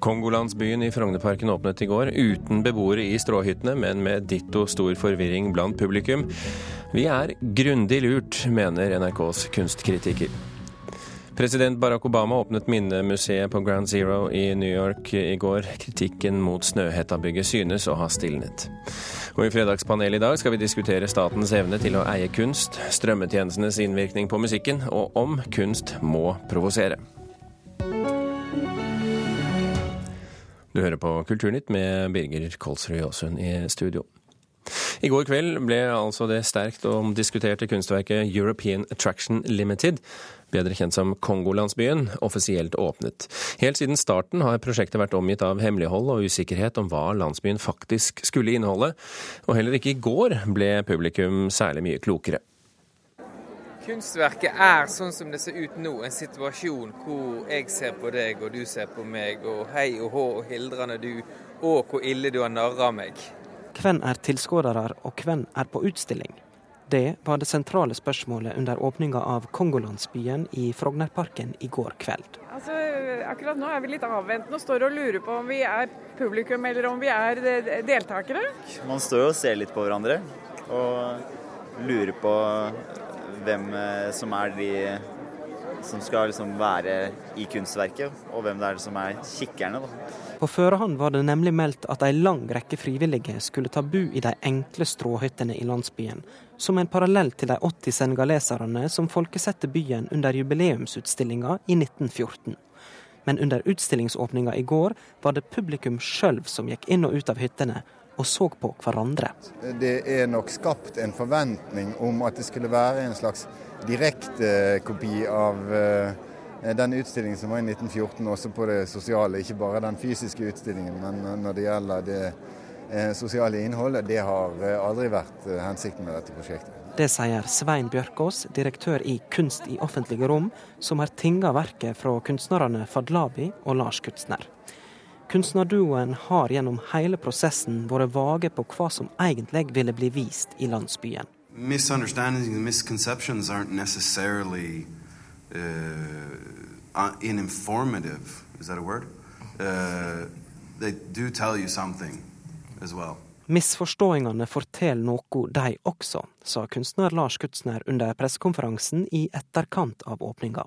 Kongolandsbyen i Frognerparken åpnet i går, uten beboere i stråhyttene, men med ditto stor forvirring blant publikum. Vi er grundig lurt, mener NRKs kunstkritiker. President Barack Obama åpnet minnemuseet på Grand Zero i New York i går. Kritikken mot Snøhetta-bygget synes å ha stilnet. Og I Fredagspanelet i dag skal vi diskutere statens evne til å eie kunst, strømmetjenestenes innvirkning på musikken, og om kunst må provosere. Du hører på Kulturnytt med Birger Kolsrud Jåsund i studio. I går kveld ble altså det sterkt omdiskuterte kunstverket European Attraction Limited, bedre kjent som Kongolandsbyen, offisielt åpnet. Helt siden starten har prosjektet vært omgitt av hemmelighold og usikkerhet om hva landsbyen faktisk skulle inneholde, og heller ikke i går ble publikum særlig mye klokere. Kunstverket er sånn som det ser ut nå, en situasjon hvor jeg ser på deg og du ser på meg, og hei og hå og hildrende du, og hvor ille du har narra meg. Hvem er tilskuere, og hvem er på utstilling? Det var det sentrale spørsmålet under åpninga av Kongolandsbyen i Frognerparken i går kveld. Altså, akkurat nå er vi litt avventende og står og lurer på om vi er publikum eller om vi er deltakere. Man står jo og ser litt på hverandre og lurer på hvem eh, som er de som skal liksom være i kunstverket, og hvem det er som er kikkerne. Da. På førehånd var det nemlig meldt at en lang rekke frivillige skulle ta bu i de enkle stråhyttene i landsbyen, som en parallell til de 80 senegaleserne som folkesette byen under jubileumsutstillinga i 1914. Men under utstillingsåpninga i går var det publikum sjøl som gikk inn og ut av hyttene, og så på hverandre. Det er nok skapt en forventning om at det skulle være en slags direktekopi av eh, den utstillingen som var i 1914, også på det sosiale. Ikke bare den fysiske utstillingen, men når det gjelder det eh, sosiale innholdet. Det har eh, aldri vært hensikten med dette prosjektet. Det sier Svein Bjørkås, direktør i Kunst i offentlige rom, som har tinga verket fra kunstnerne Fadlabi og Lars Kutzner. Kunstnerduoen har gjennom hele prosessen vært vage på hva som egentlig ville bli vist i landsbyen. Misunderstandings and misconceptions aren't necessarily uh, uninformative. Is that a word? Uh, they do tell you something as well. Misforståingene forteller noe, de også, sa kunstner Lars Kutzner under pressekonferansen i etterkant av åpninga.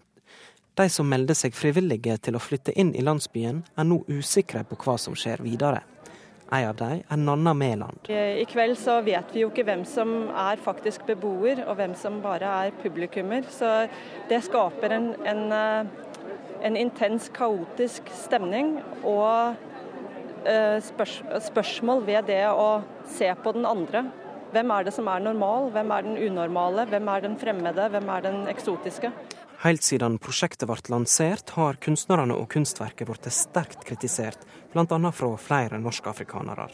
De som melder seg frivillige til å flytte inn i landsbyen, er nå usikre på hva som skjer videre. En av dem er Nanna Mæland. I kveld så vet vi jo ikke hvem som er faktisk beboer, og hvem som bare er publikummer. Så det skaper en, en, eh, en intens, kaotisk stemning. Og eh, spørs, spørsmål ved det å se på den andre. Hvem er det som er normal, hvem er den unormale, hvem er den fremmede, hvem er den eksotiske? Helt siden prosjektet ble lansert, har kunstnerne og kunstverket blitt sterkt kritisert, bl.a. fra flere norskafrikanere.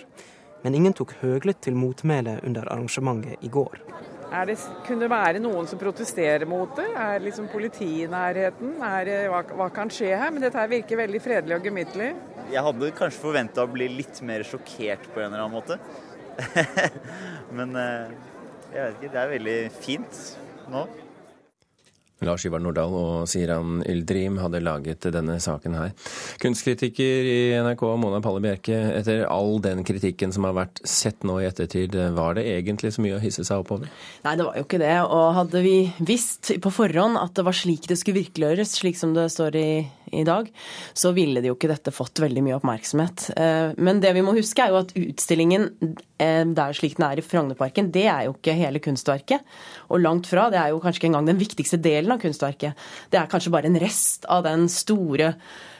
Men ingen tok høylytt til motmæle under arrangementet i går. Det, kunne det være noen som protesterer mot det? Er liksom politi i nærheten? Er, hva, hva, kan skje her? Men dette virker veldig fredelig og gemyttlig. Jeg hadde kanskje forventa å bli litt mer sjokkert på en eller annen måte. Men eh, jeg vet ikke, det er veldig fint nå. Lars Ivar Nordahl og Siran Yldrim hadde laget denne saken her. Kunstkritiker i NRK, Mona Palle Bjerke. Etter all den kritikken som har vært sett nå i ettertid, var det egentlig så mye å hisse seg oppover? Nei, det var jo ikke det. Og hadde vi visst på forhånd at det var slik det skulle virkeliggjøres, slik som det står i, i dag, så ville det jo ikke dette fått veldig mye oppmerksomhet. Eh, men det vi må huske er jo at utstillingen eh, der slik den er i Frognerparken, det er jo ikke hele kunstverket. Og langt fra. Det er jo kanskje ikke engang den viktigste delen av kunstverket. Det er kanskje bare en rest av den store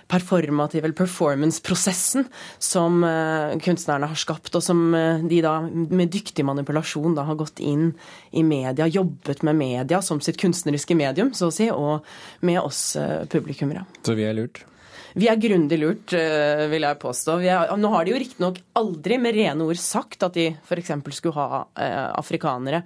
performative eller performance-prosessen som uh, kunstnerne har skapt, og som uh, de da med dyktig manipulasjon da har gått inn i media, jobbet med media som sitt kunstneriske medium, så å si, og med oss uh, publikummere. Så vi er lurt? Vi er grundig lurt, vil jeg påstå. Er, nå har de jo riktignok aldri med rene ord sagt at de f.eks. skulle ha eh, afrikanere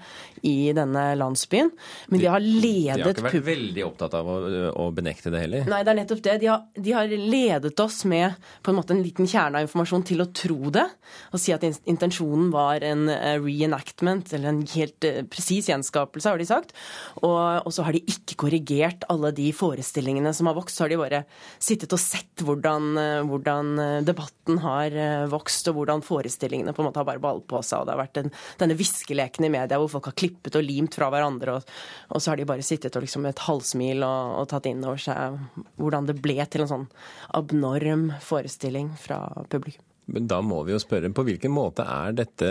i denne landsbyen, men de, de har ledet De har ikke vært veldig opptatt av å, å, benekte det heller? Nei, det er nettopp det. De har, de har, ledet oss med på en måte en liten kjerne av informasjon til å tro det, og si at intensjonen var en reenactment, eller en helt presis gjenskapelse, har de sagt. Og, og, så har de ikke korrigert alle de forestillingene som har vokst, så har de bare sittet og sett hvordan, hvordan, debatten har vokst, og hvordan forestillingene på en måte har bare ballet på seg. og Det har vært en, denne viskeleken i media hvor folk har klippet og limt fra hverandre, og, og så har de bare sittet og liksom et halvsmil og, og tatt inn over seg hvordan det ble til en sånn abnorm forestilling fra publikum. Men da må vi jo spørre, på hvilken måte er dette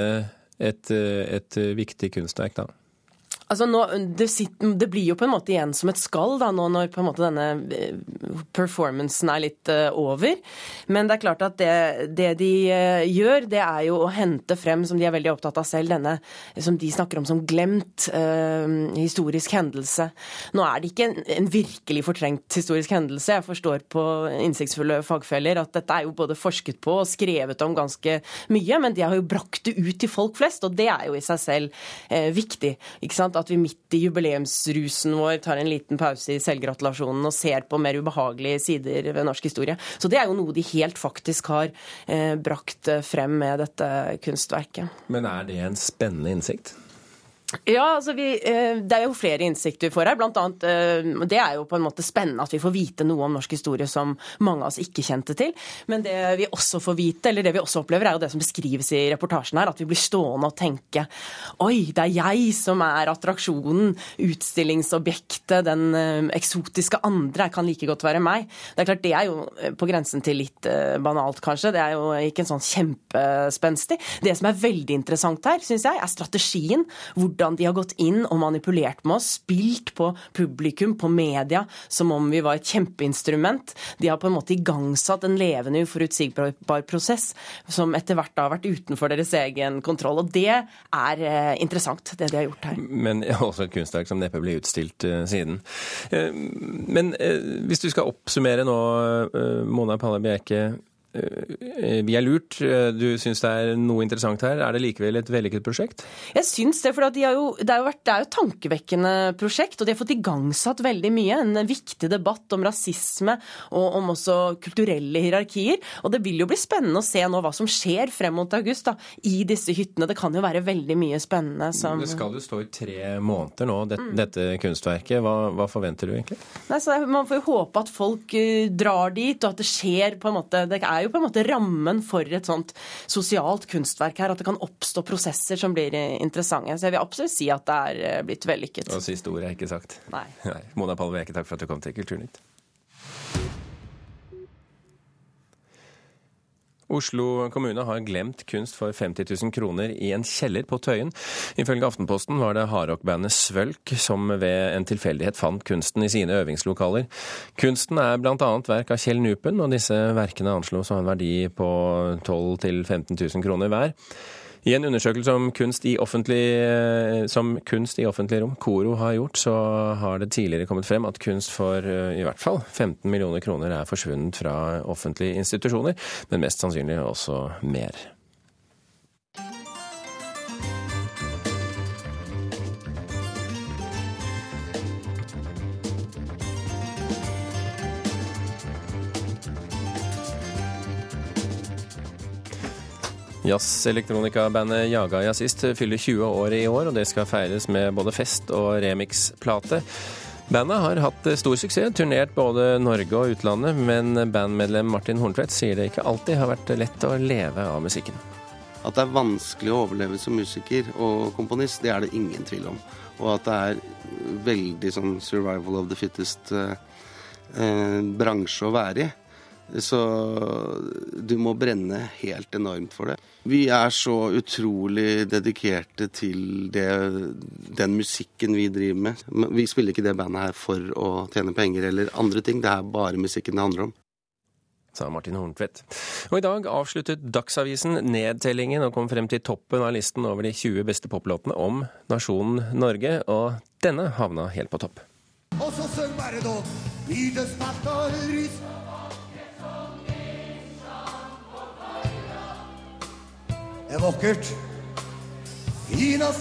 et, et viktig kunstverk, da? Altså nå, det, det, blir jo på en måte igjen som et skall da, nå når på en måte denne eh, performancen er litt uh, over. Men det er klart at det, det de uh, gjør, det er jo å hente frem, som de er veldig opptatt av selv, denne som de snakker om som glemt uh, historisk hendelse. Nå er det ikke en, en, virkelig fortrengt historisk hendelse. Jeg forstår på innsiktsfulle fagfeller at dette er jo både forsket på og skrevet om ganske mye, men de har jo brakt det ut til folk flest, og det er jo i seg selv viktig. ikke sant? At vi midt i jubileumsrusen vår tar en liten pause i selvgratulasjonen og ser på mer ubehagelige sider ved norsk historie. Så det er jo noe de helt faktisk har eh, brakt frem med dette kunstverket. Men er det en spennende innsikt? Ja, altså vi, eh, Det er jo flere innsikter vi får her. Blant annet, eh, det er jo på en måte spennende at vi får vite noe om norsk historie som mange av oss ikke kjente til. Men det vi også får vite, eller det vi også opplever, er jo det som beskrives i reportasjen her. At vi blir stående og tenke Oi, det er jeg som er attraksjonen, utstillingsobjektet, den eh, eksotiske andre. Kan like godt være meg. Det er klart, det er jo på grensen til litt banalt, kanskje. Det er jo ikke en sånn kjempespenstig. Det som er veldig interessant her, syns jeg, er strategien. hvordan hvordan de har gått inn og manipulert med oss, spilt på publikum, på media, som om vi var et kjempeinstrument. De har på en måte igangsatt en levende, uforutsigbar prosess som etter hvert har vært utenfor deres egen kontroll. Og det er eh, interessant, det de har gjort her. Men også et kunstverk som neppe ble utstilt uh, siden. Uh, men hvis du skal oppsummere nå, Mona Palle Bjerke. Eh, vi er lurt. Eh, du syns det er noe interessant her. Er det likevel et vellykket prosjekt? Jeg syns det, for de jo, det, er jo, det er jo et tankevekkende prosjekt. Og de har fått igangsatt veldig mye. En viktig debatt om rasisme og om også kulturelle hierarkier. Og det vil jo bli spennende å se nå hva som skjer frem mot august da, i disse hyttene. Det kan jo være veldig mye spennende som Det skal jo stå i tre måneder nå, det, mm. dette kunstverket. Hva, hva, forventer du egentlig? Nei, man får jo håpe at folk uh, drar dit, og at det skjer på en måte Det er jo på en måte rammen for et sånt sosialt kunstverk her. At det kan oppstå prosesser som blir interessante. Så jeg vil absolutt si at det er eh, blitt vellykket. Og siste ord er ikke sagt. Nei. Nei. Mona Palveke, takk for at du kom til Kulturnytt. Oslo kommune har glemt kunst for 50 000 kroner i en kjeller på Tøyen. Ifølge Aftenposten var det hardrockbandet Svølk som ved en tilfeldighet fant kunsten i sine øvingslokaler. Kunsten er bl.a. verk av Kjell Nupen, og disse verkene anslås å ha en verdi på 12 000-15 000 kroner hver. I en undersøkelse om kunst i offentlig, eh, som kunst i offentlige rom, KORO har gjort, så har det tidligere kommet frem at kunst for eh, i hvert fall 15 millioner kroner er forsvunnet fra offentlige institusjoner, men mest sannsynlig også mer. Jazz-elektronikabandet Jaga Jazzist fyller 20 år i år, og det skal feires med både fest og remix-plate. Bandet har hatt stor suksess, turnert både Norge og utlandet, men bandmedlem Martin Horntvedt sier det ikke alltid har vært lett å leve av musikken. At det er vanskelig å overleve som musiker og komponist, det er det ingen tvil om. Og at det er veldig sånn survival of the fittest eh, eh bransje å være i. Så du må brenne helt enormt for det. Vi er så utrolig dedikerte til det, den musikken vi driver med. Vi spiller ikke det bandet her for å tjene penger eller andre ting. Det er bare musikken det handler om. Sa Martin Horntvedt. Og i dag avsluttet Dagsavisen nedtellingen og kom frem til toppen av listen over de 20 beste poplåtene om nasjonen Norge, og denne havna helt på topp. Og så syng bare nå, natt og lys er vakkert. Finast.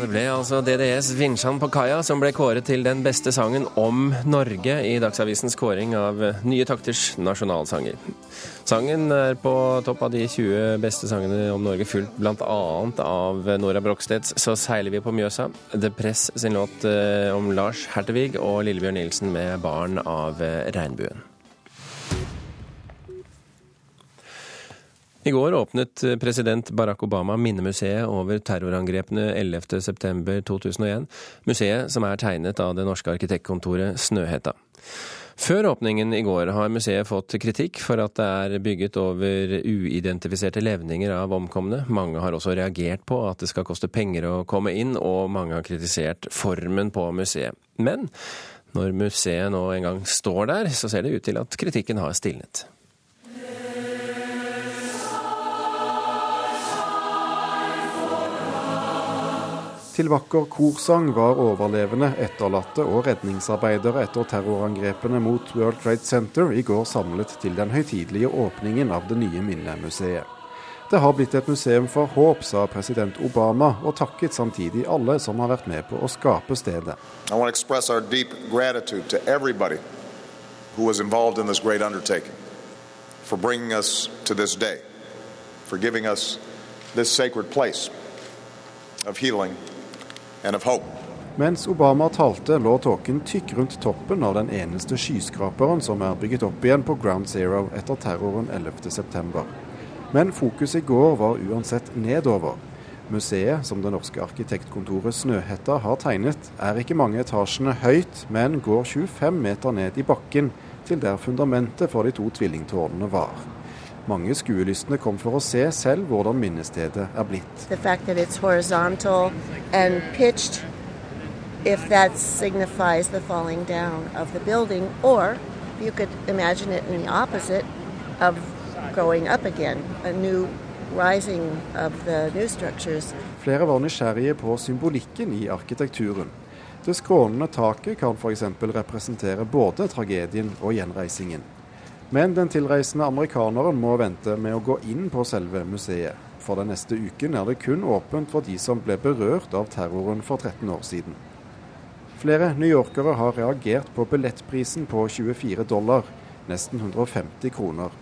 Det ble altså DDS 'Vinsjan på kaia' som ble kåret til den beste sangen om Norge i Dagsavisens kåring av Nye takters nasjonalsanger. Sangen er på topp av de 20 beste sangene om Norge, fulgt bl.a. av Nora Broksteds 'Så seiler vi på Mjøsa', The Press sin låt eh, om Lars Hertevig og Lillebjørn Nilsen med 'Barn av eh, regnbuen'. I går åpnet president Barack Obama minnemuseet over terrorangrepene 11.9.2001. Museet som er tegnet av det norske arkitektkontoret Snøhetta. Før åpningen i går har museet fått kritikk for at det er bygget over uidentifiserte levninger av omkomne. Mange har også reagert på at det skal koste penger å komme inn, og mange har kritisert formen på museet. Men når museet nå en gang står der, så ser det ut til at kritikken har stilnet. Til vakker korsang var overlevende, etterlatte og redningsarbeidere etter terrorangrepene mot World Trade Center i går samlet til den høytidelige åpningen av det nye minnemuseet. Det har blitt et museum for håp, sa president Obama, og takket samtidig alle som har vært med på å skape stedet. Who was involved in this great undertaking for bringing us to this day, for giving us this sacred place of healing mens Obama talte, lå tåken tykk rundt toppen av den eneste skyskraperen som er bygget opp igjen på Ground Zero etter terroren 11.9. Men fokuset i går var uansett nedover. Museet, som det norske arkitektkontoret Snøhetta har tegnet, er ikke mange etasjene høyt, men går 25 meter ned i bakken, til der fundamentet for de to tvillingtårnene var. Mange skuelystne kom for å se selv hvordan minnestedet er blitt. Pitched, if that signifies the falling down of the building, or you could imagine it in the opposite of going up again, a new rising of the new structures. Flere var nysgjerrige på symbolikken i arkitekturen. Det skrånende taket kan f.eks. representere både tragedien og gjenreisingen. Men den tilreisende amerikaneren må vente med å gå inn på selve museet. For den neste uken er det kun åpent for de som ble berørt av terroren for 13 år siden. Flere newyorkere har reagert på billettprisen på 24 dollar, nesten 150 kroner.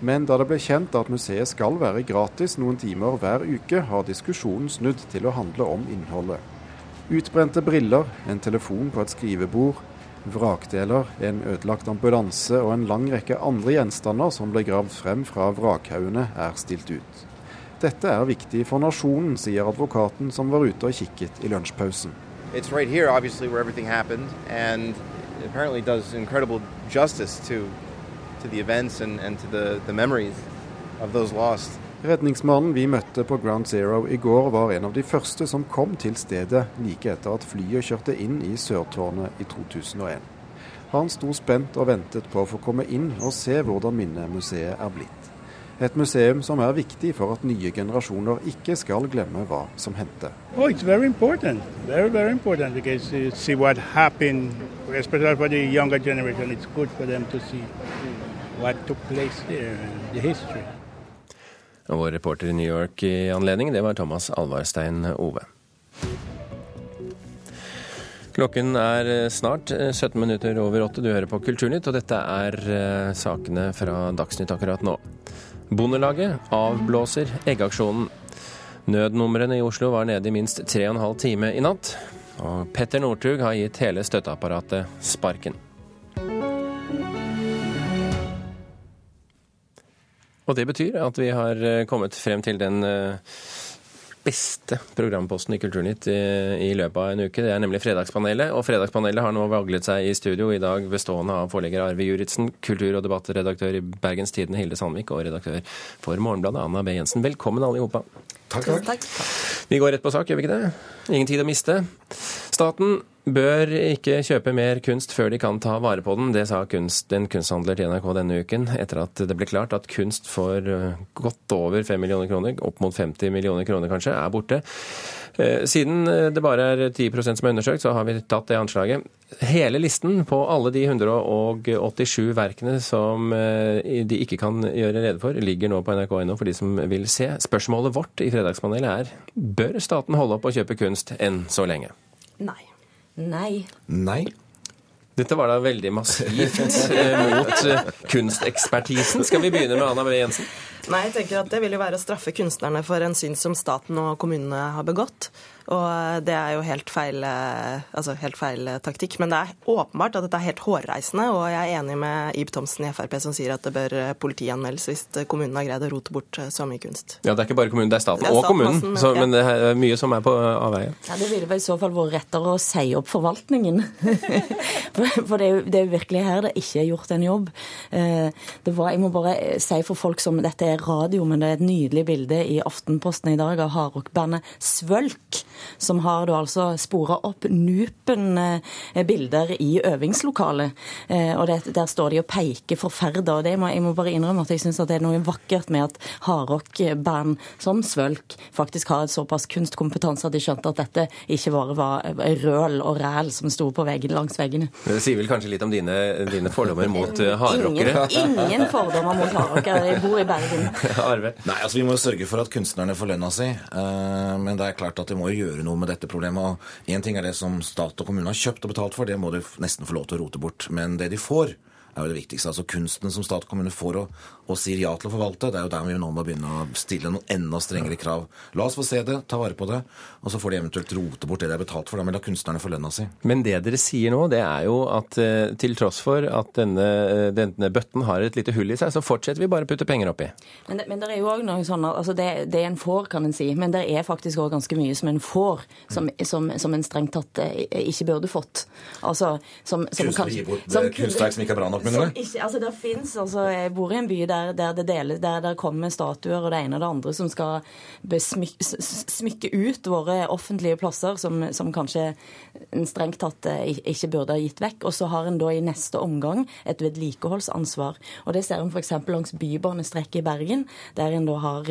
Men da det ble kjent at museet skal være gratis noen timer hver uke, har diskusjonen snudd til å handle om innholdet. Utbrente briller, en telefon på et skrivebord, Vrakdeler, en ødelagt ambulanse og en lang rekke andre gjenstander som ble gravd frem fra vrakhaugene, er stilt ut. Dette er viktig for nasjonen, sier advokaten som var ute og kikket i lunsjpausen. It's right here, obviously, where everything happened, and apparently does incredible justice to, to the events and, and to. Redningsmannen vi møtte på Ground Zero i går, var en av de første som kom til stedet like etter at flyet kjørte inn i Sørtårnet i 2001. Han sto spent og ventet på å få komme inn og se hvordan minnemuseet er blitt. Et museum som er viktig for at nye generasjoner ikke skal glemme hva som hendte. Oh, it's very important. Very, very important because you see what happened, especially for the younger generation. It's good for them to see what took place there, the history. Og vår reporter i New York i anledning, det var Thomas Alvarstein Ove. Klokken er snart 17 minutter over åtte. Du hører på Kulturnytt, og dette er eh, sakene fra Dagsnytt akkurat nå. Bondelaget avblåser eggaksjonen. Nødnumrene i Oslo var nede i minst tre og en halv time i natt. Og Petter Northug har gitt hele støtteapparatet sparken. Og det betyr at vi har eh, kommet frem til den eh, beste programposten i Kulturnytt i, i, løpet av en uke. Det er nemlig Fredagspanelet. Og Fredagspanelet har nå vaglet seg i studio i dag, bestående av forlegger Arve Juritzen, kultur- og debattredaktør i Bergens Tidende Hilde Sandvik og redaktør for Morgenbladet Anna B. Jensen. Velkommen alle i hopa. Takk, takk. Vi går rett på sak, gjør vi ikke det? Ingen tid å miste. Staten bør ikke kjøpe mer kunst før de kan ta vare på den. Det sa kunst, en kunsthandler til NRK denne uken, etter at det ble klart at kunst for eh, godt over 5 millioner kroner, opp mot 50 millioner kroner kanskje, er borte. Eh, siden eh, det bare er 10% som er undersøkt, så har vi tatt det anslaget. Hele listen på alle de 187 verkene som de ikke kan gjøre rede for, ligger nå på nrk.no for de som vil se. Spørsmålet vårt i Fredagspanelet er bør staten holde opp å kjøpe kunst enn så lenge? Nei. Nei. Nei. Dette var da veldig massivt eh, mot eh, kunstekspertisen. Skal vi begynne med Anna B. Jensen? Nei, jeg tenker at Det vil jo være å straffe kunstnerne for en synd som staten og kommunene har begått. Og eh, det er jo helt feil, eh, altså helt feil eh, taktikk. Men det er åpenbart at dette er helt hårreisende, og jeg er enig med Ib Thomsen i Frp som sier at det bør politianmeldes hvis kommunen har greid å rote bort så mye kunst. Ja, det er ikke bare kommunen, det er staten, det er staten og kommunen. Massen, så, men det er mye som er på avveie. Ja, det ville vel i så fall vært rettere å si opp forvaltningen. for det er, jo, det er jo virkelig her det ikke er gjort en jobb. Det var, jeg må bare si for folk som Dette er radio, men det er et nydelig bilde i Aftenposten i dag av hardrockbandet Svølk som har da altså spora opp Nupen-bilder i øvingslokalet. Eh, og det, Der står de og peker forferda. Og det må, Jeg må bare innrømme at jeg syns det er noe vakkert med at hardrock-band som Svølk faktisk har et såpass kunstkompetanse at de skjønte at dette ikke bare var røl og ræl som sto på veggen, langs veggene. Det sier vel kanskje litt om dine, dine fordommer mot eh, hardrockere? Ingen, ingen fordommer mot hardrockere. Jeg bor i Bergen. Arve? Nei, altså Vi må sørge for at kunstnerne får lønna si. Eh, men det er klart at de må gjøre noe med dette problemet. Én ting er det som stat og kommune har kjøpt og betalt for, det må de nesten få lov til å rote bort. Men det de får, er jo det viktigste. Altså kunsten som stat og kommune får å og sier ja til å forvalte. Det er jo der vi nå må begynne å stille noen enda strengere krav. La oss få se det, ta vare på det, og så får de eventuelt rote bort det de har betalt for. Da, men la kunstnerne få lønna si. Men det dere sier nå, det er jo at eh, til tross for at denne, eh, denne bøtten har et lite hull i seg, så fortsetter vi bare å putte penger oppi. Men, men det er jo òg noe sånn altså det, det en får, kan en si. Men det er faktisk òg ganske mye som en får, som, som, som en strengt tatt eh, ikke burde fått. Altså, som, som gir kunstverk som ikke er bra nok, mener du? Altså, det fins altså, Jeg bor i en by der, der det deles der det kommer statuer og det ene og det andre som skal besmykke, smykke ut våre offentlige plasser, som, som kanskje en strengt tatt eh, ikke burde ha gitt vekk. Og så har en da i neste omgang et vedlikeholdsansvar. Og det ser en f.eks. langs bybanestrekket i Bergen, der en da har,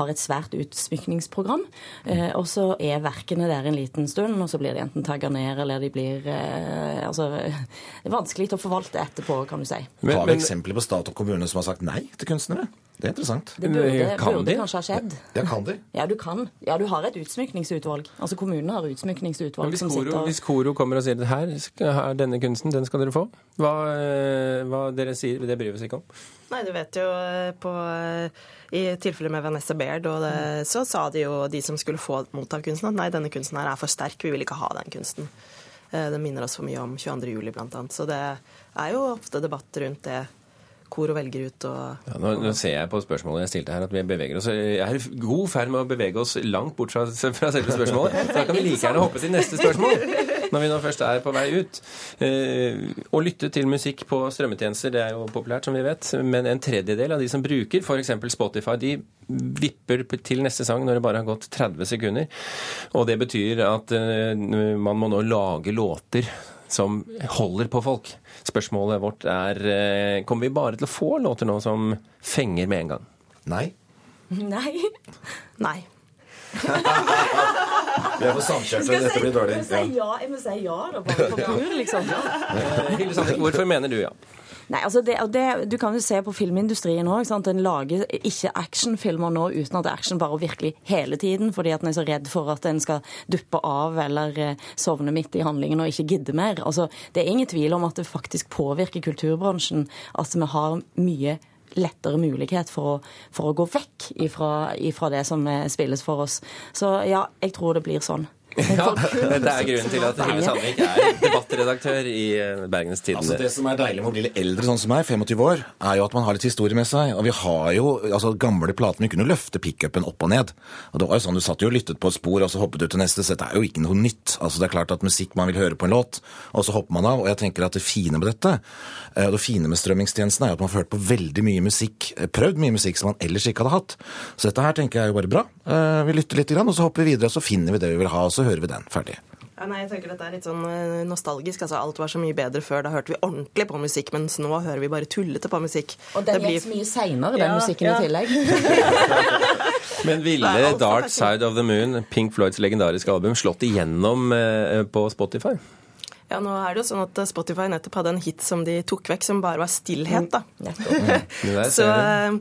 har et svært utsmykningsprogram. Eh, og så er verkene der en liten stund, og så blir de enten tagga ned, eller de blir eh, Altså, det er vanskelig å forvalte etterpå, kan du si. Men, har vi eksempler på stat og kommune som har sagt nei til kunstnere? Det er interessant. Det burde, kan burde de? kanskje ha skjedd. Ja, kan de? Ja, du kan. Ja, du har et utsmykningsutvalg. Altså kommunene har utsmykningsutvalg hvis som Koro, sitter Hvis Koro kommer og sier at her, er denne kunsten, den skal dere få, hva, eh, hva dere sier, det bryr vi oss ikke om? Nei, du vet jo eh, på I tilfellet med Vanessa Baird, og det, så sa de jo de som skulle få motta kunsten, at nei, denne kunsten her er for sterk, vi vil ikke ha den kunsten. Den minner oss for mye om 22. juli, blant annet. Så det er jo ofte debatt rundt det hvor og velger ut og ja, nå, nå, ser jeg på spørsmålet jeg stilte her, at vi beveger oss Jeg er i god ferd med å bevege oss langt bort fra, fra selve spørsmålet. Da kan vi like gjerne hoppe til neste spørsmål, når vi nå først er på vei ut. Eh, å lytte til musikk på strømmetjenester, det er jo populært, som vi vet. Men en tredjedel av de som bruker f.eks. Spotify, de vipper til neste sang når det bare har gått 30 sekunder. Og det betyr at eh, man må nå lage låter som holder på folk. Spørsmålet vårt er eh, kommer vi bare til å få låter nå som fenger med en gang? Nei. Nei. Nei. Vi er for samkjørte. Dette blir dårlig. Jeg må si ja, jeg må si ja da, bare for pur, liksom. Eh, hvorfor mener du ja? Nei, altså det, det, Du kan jo se på filmindustrien òg. En lager ikke actionfilmer nå uten at det er action bare virkelig hele tiden, fordi at en er så redd for at en skal duppe av eller eh, sovne midt i handlingen og ikke gidde mer. Altså, Det er ingen tvil om at det faktisk påvirker kulturbransjen at vi har mye lettere mulighet for å, for å gå vekk ifra, ifra det som eh, spilles for oss. Så ja, jeg tror det blir sånn. Ja, Dette er grunnen til at Hilde Sandvik er debattredaktør i eh, Bergens Tidende. Altså det som er deilig med å bli litt eldre sånn som meg, 25 år, er jo at man har litt historie med seg. Og vi har jo altså gamle plater. Vi kunne løfte pickupen opp og ned. Og det var jo sånn, Du satt jo og lyttet på et spor, og så hoppet du til neste. Så dette er jo ikke noe nytt. Altså Det er klart at musikk man vil høre på en låt, og så hopper man av. Og jeg tenker at det fine med dette, eh, og det fine med strømmingstjenesten, er at man får hørt på veldig mye musikk, eh, prøvd mye musikk som man ellers ikke hadde hatt. Så dette her tenker jeg er jo bare bra. Vi lytter litt, og så hopper vi videre, og så finner vi det vi vil ha. og så hører vi den. Ferdig. Ja, nei, jeg tenker Dette er litt sånn eh, nostalgisk. altså Alt var så mye bedre før. Da hørte vi ordentlig på musikk, mens nå hører vi bare tullete på musikk. Og den blir- gikk så mye seinere, den Ja, musikken ja. i tillegg. Men ville Dark. Side of the Moon, Pink Floyds legendariske album, slått igjennom eh, på Spotify? Ja, nå er det jo sånn at Spotify nettopp hadde en hit som de tok vekk, som bare var stillhet, da. Det der Så eh,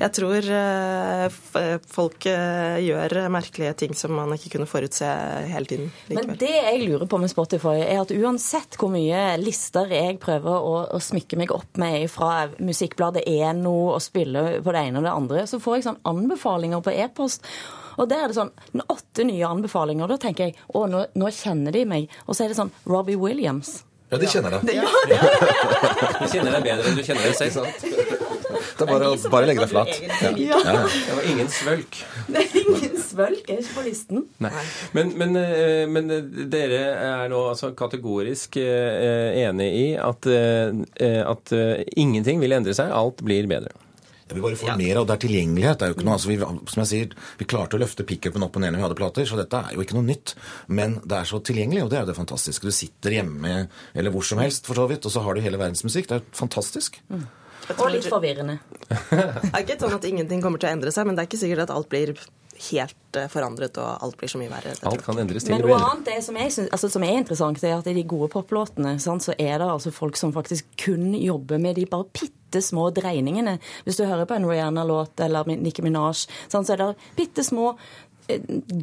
jeg tror eh, folk eh, gjør merkelige ting som man ikke kunne forutse hele tiden. Men det jeg lurer på med Spotify, er at uansett hvor mye lister jeg prøver å, å smykke meg opp med fra musikkbladet Eno og spille på det ene og det andre, så får jeg sånn anbefalinger på e-post. Og der er det sånn åtte nye anbefalinger. Da tenker jeg å, nå, nå kjenner de meg. Og så er det sånn Robbie Williams. Ja, de kjenner det. Du kjenner deg bedre enn du kjenner deg selv. Det er bare, å- bare legge deg flat. Ja. Ja. Ja, ja. Det var ingen svølk. Det er ingen svølk er ikke på listen. Nei. Men, men, eh, men eh, dere er nå altså kategorisk eh, enig i at, at ingenting vil endre seg, alt blir bedre. Ja, vi bare får mer, av det er tilgjengelighet. Det er jo ikke noe, altså vi, som jeg sier, vi klarte å løfte pickupen opp og ned når vi hadde plater, så dette er jo ikke noe nytt. Men det er så tilgjengelig, og det er jo det fantastiske. Du sitter hjemme eller hvor som helst, for så vidt, og så har du hele verdens musikk. Det er fantastisk. Og litt forvirrende. Det er ikke sånn at ingenting kommer til å endre seg, men det er ikke sikkert at alt blir helt eh, forandret og alt blir så mye verre. Alt kan endres til Men noe annet er, som, jeg synes, altså, som er interessant, det er at i de gode poplåtene sant, så er det altså folk som faktisk kun jobber med de bare bitte små dreiningene. Hvis du hører på en Rihanna-låt eller Nicki Minaj, sant, så er det bitte små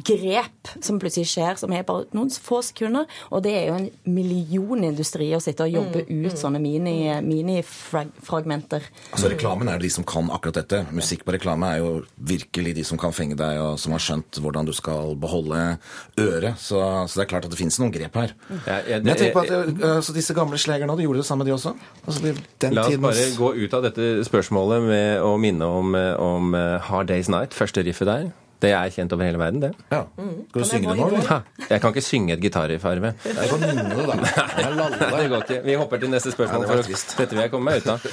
grep som plutselig skjer, som er bare noen få sekunder. Og det er jo en millionindustri å sitte og jobbe ut sånne mini- minifragmenter. Altså Reklamen er det de som kan akkurat dette. Musikk på reklame er jo virkelig de som kan fenge deg, og som har skjønt hvordan du skal beholde øret. Så, så det er klart at det finnes noen grep her. Ja, ja, Men jeg tenker på at det- eh, disse gamle slegerne, de gjorde det samme, de også? Altså, de- den La oss tidens... bare gå ut av dette spørsmålet med å minne om, eh, om eh, Hard Day's Night, første riffet der. Det er kjent over hele verden, det. Ja. Skal du synge det nå, eller? Ja. Jeg kan ikke synge et gitarriff, Arve. Jeg kan nynne det, da. Jeg. Nei, det går ikke. Vi hopper til neste spørsmål. Nei, det var for trist. dette vil jeg komme meg ut av.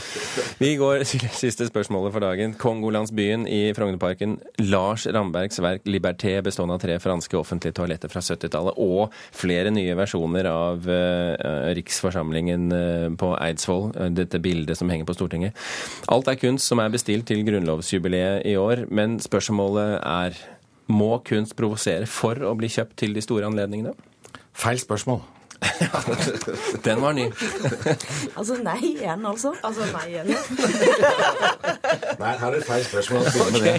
Vi går til siste spørsmålet for dagen. Kongolandsbyen i Frognerparken. Lars Rambergs verk 'Liberté', bestående av tre franske offentlige toaletter fra 70-tallet, og flere nye versjoner av uh, Riksforsamlingen uh, på Eidsvoll, eh, dette bildet som henger på Stortinget. Alt er kunst som er bestilt til grunnlovsjubileet i år, men spørsmålet er må kunst provosere for å bli kjøpt til de store anledningene? Feil spørsmål. Den var ny. Altså nei igjen, altså. Altså nei igjen. Nei, her er det feil spørsmål. Det.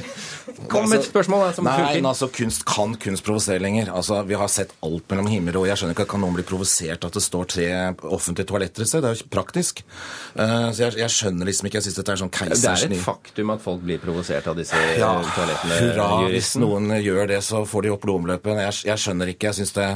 Kom med et spørsmål da, som Nei, funker. men altså, kunst kan kunst provosere lenger. Altså, Vi har sett alt mellom himmel og Jeg skjønner ikke at kan noen bli provosert at det står tre offentlige toaletter et sted. Det er jo ikke praktisk. Uh, så jeg, jeg skjønner liksom ikke. Jeg syns dette er sånn Det er et faktum at folk blir provosert av disse eh, ja, toalettene. hurra. Hvis noen gjør det, så får de opp blodomløpet. Jeg, jeg skjønner ikke. jeg synes det,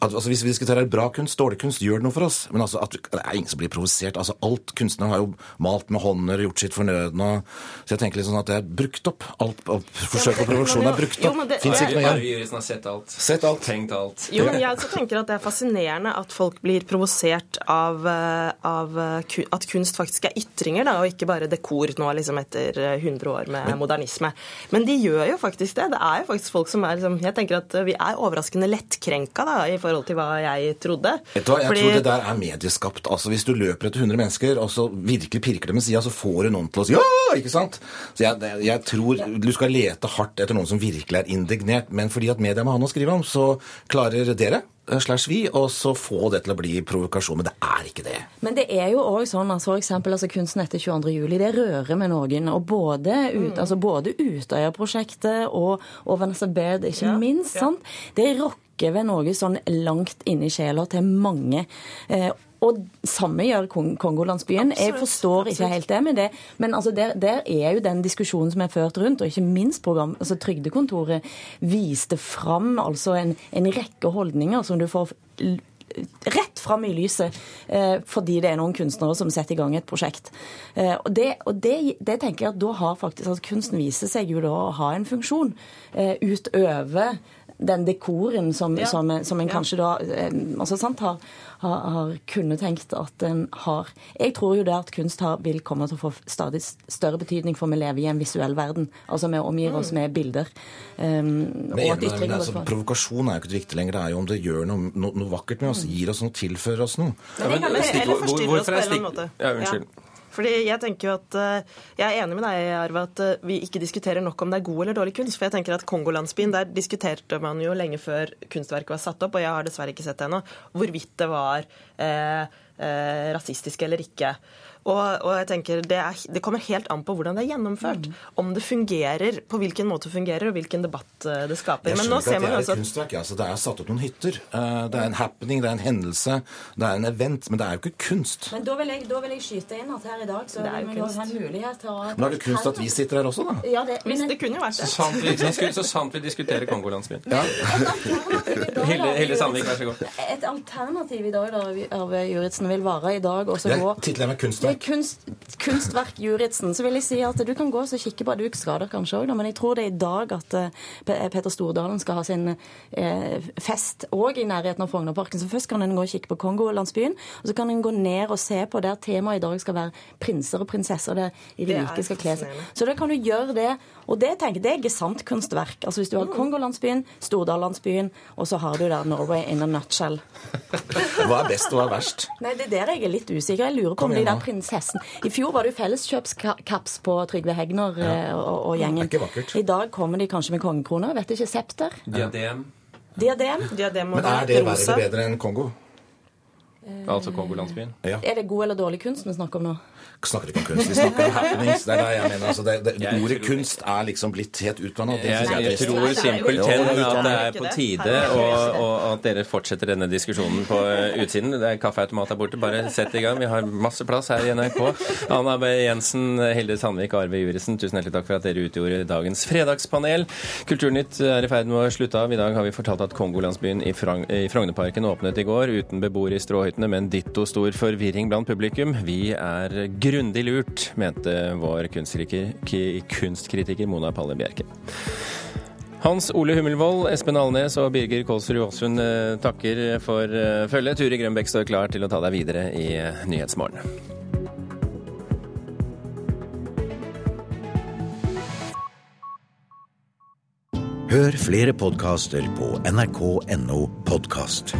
altså Hvis vi diskuterer bra kunst, dårlig kunst, gjør det noe for oss. Men altså, at, det er ingen som blir provosert. Altså, alt kunstneren har jo malt med hånder, gjort sitt fornødne. Så jeg tenker liksom at det er brukt opp. Alt forsøk på provosjon er brukt opp. det- Fins ikke noe igjen. Juristen har sett alt. Sett alt. Tenkt alt. Jo, men jeg også tenker at det er fascinerende at folk blir provosert av, eh, av eh, at kunst faktisk er ytringer, da, og ikke bare dekor nå liksom etter eh, 100 år med modernisme. Men de gjør jo faktisk det. Det er jo faktisk folk som er liksom Jeg tenker at eh, vi er overraskende lettkrenka da, i forhold til hva jeg trodde. Vet du hva, Jeg Fordi- tror det der er medieskapt. Altså Hvis du løper etter 100 mennesker, og så virkelig pirker dem i sida, så får du noen til å si ja! Ikke sant? Så jeg, jeg tror du skal lete hardt etter noen som virkelig er indignert. Men fordi at media må ha noe å skrive om, så klarer dere eh, slash vi og så få det til å bli provokasjon. Men det er ikke det. Men det er jo òg sånn at for eksempel, altså kunsten etter 22. juli, det rører med noen. Og både, ut, altså både Utøya-prosjektet og, og Vanessa Baird, ikke minst. sant? Det rokker ved noe sånn langt inni sjela til mange. Eh, og samme gjør Kongolandsbyen. Jeg Absolutt, forstår ikke helt det, men, det, men altså der, der er jo den diskusjonen som er ført rundt, og ikke minst program, altså Trygdekontoret viste fram altså en, en rekke holdninger som du får rett fram i lyset eh, fordi det er noen kunstnere som setter i gang et prosjekt. Eh, og det, og det, det tenker jeg at da har faktisk altså Kunsten viser seg jo da å ha en funksjon eh, utover den dekoren som, Ja. som, som en Ja. kanskje da eh, altså, sant, har, har, har kunnet tenkt at en har Jeg tror jo det at kunst har, vil komme til å få stadig større betydning for vi lever i en visuell verden. Altså vi omgir oss med bilder. Um, Det og at ytringer men altså, provokasjon er jo ikke viktig lenger. Det er jo om det gjør noe, no, noe vakkert med oss, gir oss noe, tilfører oss noe. Men det kan- stikk- eller forstyrrer forstyrre oss på en eller annen måte. Ja, unnskyld. Fordi Jeg tenker jo at eh, jeg er enig med deg, Arve, at eh, vi ikke diskuterer nok om det er god eller dårlig kunst. For jeg tenker at Kongolandsbyen, der diskuterte man jo lenge før kunstverket var satt opp, og jeg har dessverre ikke sett det ennå, hvorvidt det var eh, eh, rasistisk eller ikke. Og, og jeg tenker det, er, det kommer helt an på hvordan det er gjennomført. Om det fungerer, på hvilken måte det fungerer, og hvilken debatt eh, det skaper. Jeg Men nå ikke ser at det man jo er også et at kunstverk. Altså, det er satt opp noen hytter. Eh, Det er en happening, det er en hendelse, det er en event. Men det er jo ikke kunst. Men da vil, jeg, da vil jeg skyte inn at her i dag så Det er det vil vi ha en mulighet til å Men er det kunst at vi sitter her også, da. ja, det, Hvis det kunne jo vært Så det. sant vi, så så sant vi diskuterer Kongolandsbyen. Hilde, Hilde Sandvik, vær så god. Et alternativ i dag da, av Juritzen vil være i dag Det gå er tittelen med Det er kunstverk. kunst, kunstverk Juritzen. Så vil jeg si at du kan gå og kikke på Du skal kanskje òg, men jeg tror det er i dag at eh, Peter Stordalen skal ha sin eh, fest òg i nærheten av Frognerparken. Så først kan en gå og kikke på Kongolandsbyen, og så kan en gå ned og se på der temaet i dag skal være prinser og prinsesser, der Det rike skal kle seg. Så da kan du gjøre det. Og det tenker jeg, det er gesamt kunstverk. Altså hvis du har Kongolandsbyen, Stordallandsbyen, og så har du der Norway in a nutshell. Hva er best og hva er verst? Nei, det er der jeg er litt usikker. Jeg lurer på om de der da. Prinsessen I fjor var det jo felleskjøpskaps på Trygve Hegner ja. og, og gjengen. Det er ikke vakkert. I dag kommer de kanskje med kongekroner. Vet ikke. Septer? Diadem, Diadem? Diadem og Men er det verre bedre enn Kongo? altså Kongolandsbyen. Ja. Er det god eller dårlig kunst vi snakker om nå? Snakker ikke om kunst, vi snakker om happenings. Det er det jeg mener. Altså, det, det, Jeg ordet tror- kunst er liksom blitt helt utvanna. Jeg, jeg tror simpelthen at det er på tide og, og at dere fortsetter denne diskusjonen på eh, utsiden. Det er kaffeautomat der borte. Bare sett i gang. Vi har masse plass her i NRK. Anna B. Jensen, Hilde Sandvik og Arve Juresen, tusen hjertelig takk for at dere utgjorde dagens fredagspanel. Kulturnytt er i ferd med å slutte av. I dag har vi fortalt at Kongolandsbyen i, Frogn i Frognerparken åpnet i går uten beboere i stråhyttene, men ditto stor forvirring blant publikum. Vi er grundig lurt, mente vår kunstkritiker, Mona Palle Bjerke. Hans Ole Hummelvold, Espen Alnes og Birger Kolsrud Aasund eh, takker for eh, følget. Ture Grønbekk står klar til å ta deg videre i eh, Nyhetsmorgen. Hør flere podkaster på nrk.no podkast.